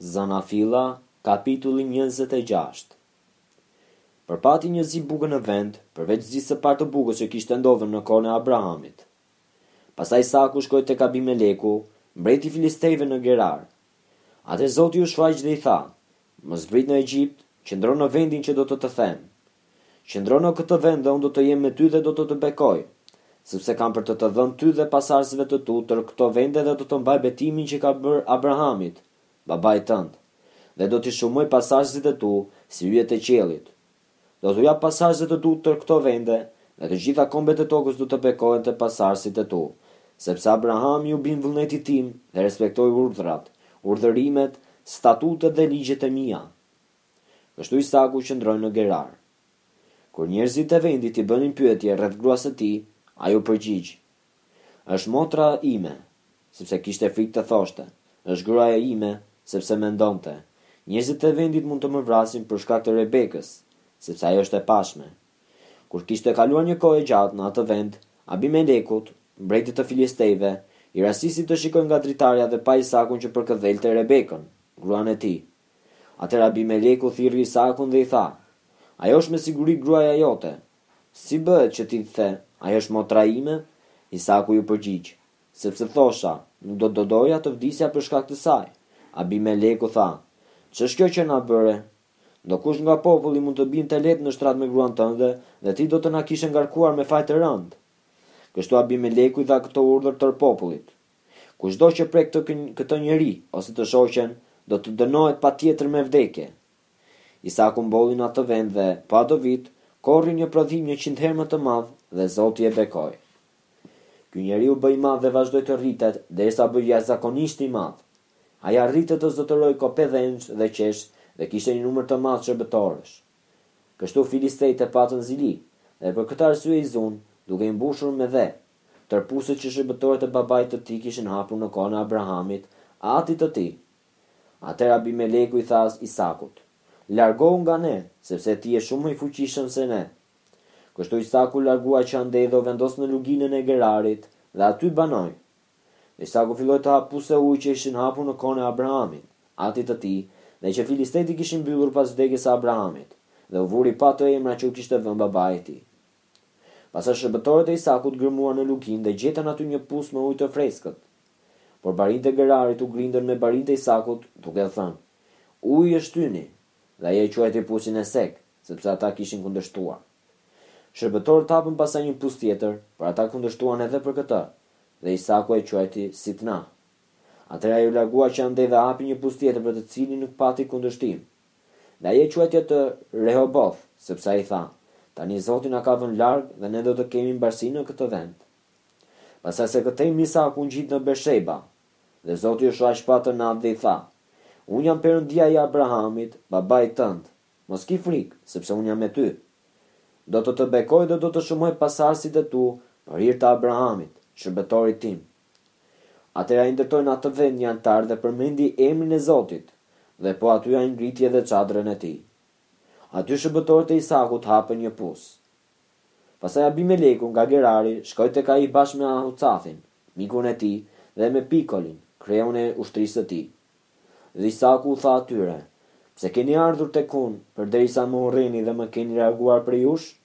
Zanafilla, kapitulli njëzet e gjashtë Por pati një zi bukë në vend, përveç zisë së parë të bukës që kishte ndodhur në kohën e Abrahamit. Pastaj Isaku shkoi tek Abimeleku, mbreti i Filistejve në Gerar. Atëherë Zoti iu shfaq dhe i tha, Mos zbrit në Egjipt, qëndro në vendin që do të të them. Qëndro në këtë vend dhe unë do të jem me ty dhe do të të bekoj, sepse kam për të të dhënë ty dhe pasardhësve të tu tërë këto vende dhe do të mbaj betimin që i kam bërë Abrahamit, babait tënd, dhe do t'i shumoj pasardhësit e tu si yjet e qiellit. Do t'u jap pasardhësve të tu tërë këto vende dhe të gjitha kombet e tokës do të bekohen te pasardhësit e tu, sepse Abrahami iu bind vullnetit tim dhe respektoi urdhrat, urdhërimet, statutet dhe ligjet e mia. Kështu Isaku qëndroi në Gerar. Kur njerëzit e vendit i bënin pyetje rreth gruas së tij, ai u përgjigj, Është motra ime, sepse kishte frikë të thoshte, është gruaja ime, sepse mendonte, Njerëzit e vendit mund të më vrasin për shkak të Rebekës, sepse ajo është e pashme. Kur kishte kaluar një kohë e gjatë në atë vend, Abimelekut, mbretit të filistejve, i rastisi të shikojë nga dritarja dhe pa Isakun që përkëdhelte Rebekën, gruan e tij. Atëherë Abimeleku thirri Isakun dhe i tha, Ajo është me siguri gruaja jote, Si bëhet që ti the, Ajo është motra ime? Isaku iu përgjigj, Sepse thosha, Nuk do të doja të vdisja për shkak të saj. Abimeleku tha, Ç'është kjo që na bëre? Ndokush nga populli mund të binte lehtë në shtrat me gruan tënde dhe ti do të na kishe ngarkuar me faj të rëndë. Kështu Abimeleku i dha këtë urdhër tërë popullit, Kushdo që prek këtë njeri ose të shoqen, do të dënohet patjetër me vdekje. Isaku mbolli në atë vend dhe, po atë vit, korri një prodhim njëqind herë më të madh dhe Zoti e bekoi. Ky njeri u bë i madh dhe vazhdoi të rritet, derisa u bë jashtëzakonisht i madh. Ai arriti të zotërojë kope dhensh dhe qesh dhe kishte një numër të madh shërbëtorësh. Kështu filistejtë e patën zili, dhe për këtë arsye i zunë, duke i mbushur me dhe, tërë puset që shërbëtorët e babait të tij kishin hapur në kohën e Abrahamit, atit të tij. Atëherë Abimeleku i tha Isakut, Largohu nga ne, sepse ti je shumë më i fuqishëm se ne. Kështu Isaku u largua që andej dhe u vendos në luginën e Gerarit dhe aty banoi. Isaku filloi të hapë puse uji që ishin hapur në kohën e Abrahamit, atit të tij, dhe që filistejtë i kishin mbyllur pas vdekjes së Abrahamit, dhe u vuri po ato emra që u kishte vënë babai i tij. Pastaj shërbëtorët e Isakut gërmuan në Luginë dhe gjetën aty një pus me ujë të freskët. Por barinjtë e Gerarit u grindën me barinjtë e Isakut, duke thënë, Uji është yni! Dhe ai e quajti pusin Esek, sepse ata kishin kundërshtuar. Shërbëtorët hapën pastaj një pus tjetër, por ata kundërshtuan edhe për këtë, dhe Isaku e quajti Sitna. Atëherë ai u largua që andej dhe hapi një pus tjetër për të cilin nuk pati kundërshtim. Dhe ai e quajti atë Rehoboth, sepse ai tha, Tani Zoti na ka vënë larg dhe ne do të kemi mbarësi në këtë vend. Pastaj së këtejmi Isaku u ngjit në Bersheba, dhe Zoti iu shfaq po atë natë dhe i tha, Unë jam Perëndia i Abrahamit, babait tënd, mos ki frikë, sepse unë jam me ty. Do të të bekoj dhe do të shumoj pasardhësit e tu për hir të Abrahamit, shërbëtorit tim. Atëherë ai ndërtoi në atë vend një altar dhe përmendi emrin e Zotit, dhe po aty ai ngriti edhe çadrën e tij. Aty shërbëtorët e Isakut hapën një pus. Pastaj Abimeleku nga Gerari shkoi tek ai bashkë me Ahucathin, mikun e tij, dhe me Pikolin, kreun e ushtrisë së tij. Dhe Isaku u tha atyre, Pse keni ardhur tek unë, përderisa më urreni dhe më keni larguar prej jush?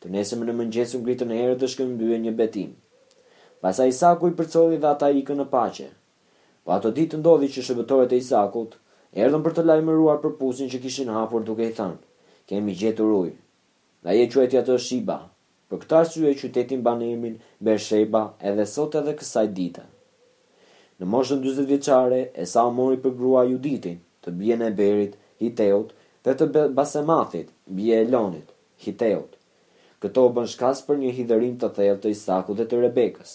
Të nesërmen në mëngjes u ngritën herët dhe shkëmbyen një betim. Pastaj Isaku i përcolli dhe ata ikën në paqe. Po ato ditë ndodhi që shërbëtorët e Isakut erdhën për ta lajmëruar për pusin që kishin hapur duke i thënë, Kemi gjetur ujë. Dhe ai e quajti atë Shiba. Për këtë arsye qyteti mban emrin Beersheba edhe sot edhe kësaj dite. Në moshën dyzet vjeçare, Esau mori për grua Juditin, të bijën e Beerit, Hiteut, dhe të Basemathit, bije e Elonit. Hiteut. Këto u bënë shkas për një hidhërim të thellë të Isakut dhe të Rebekës.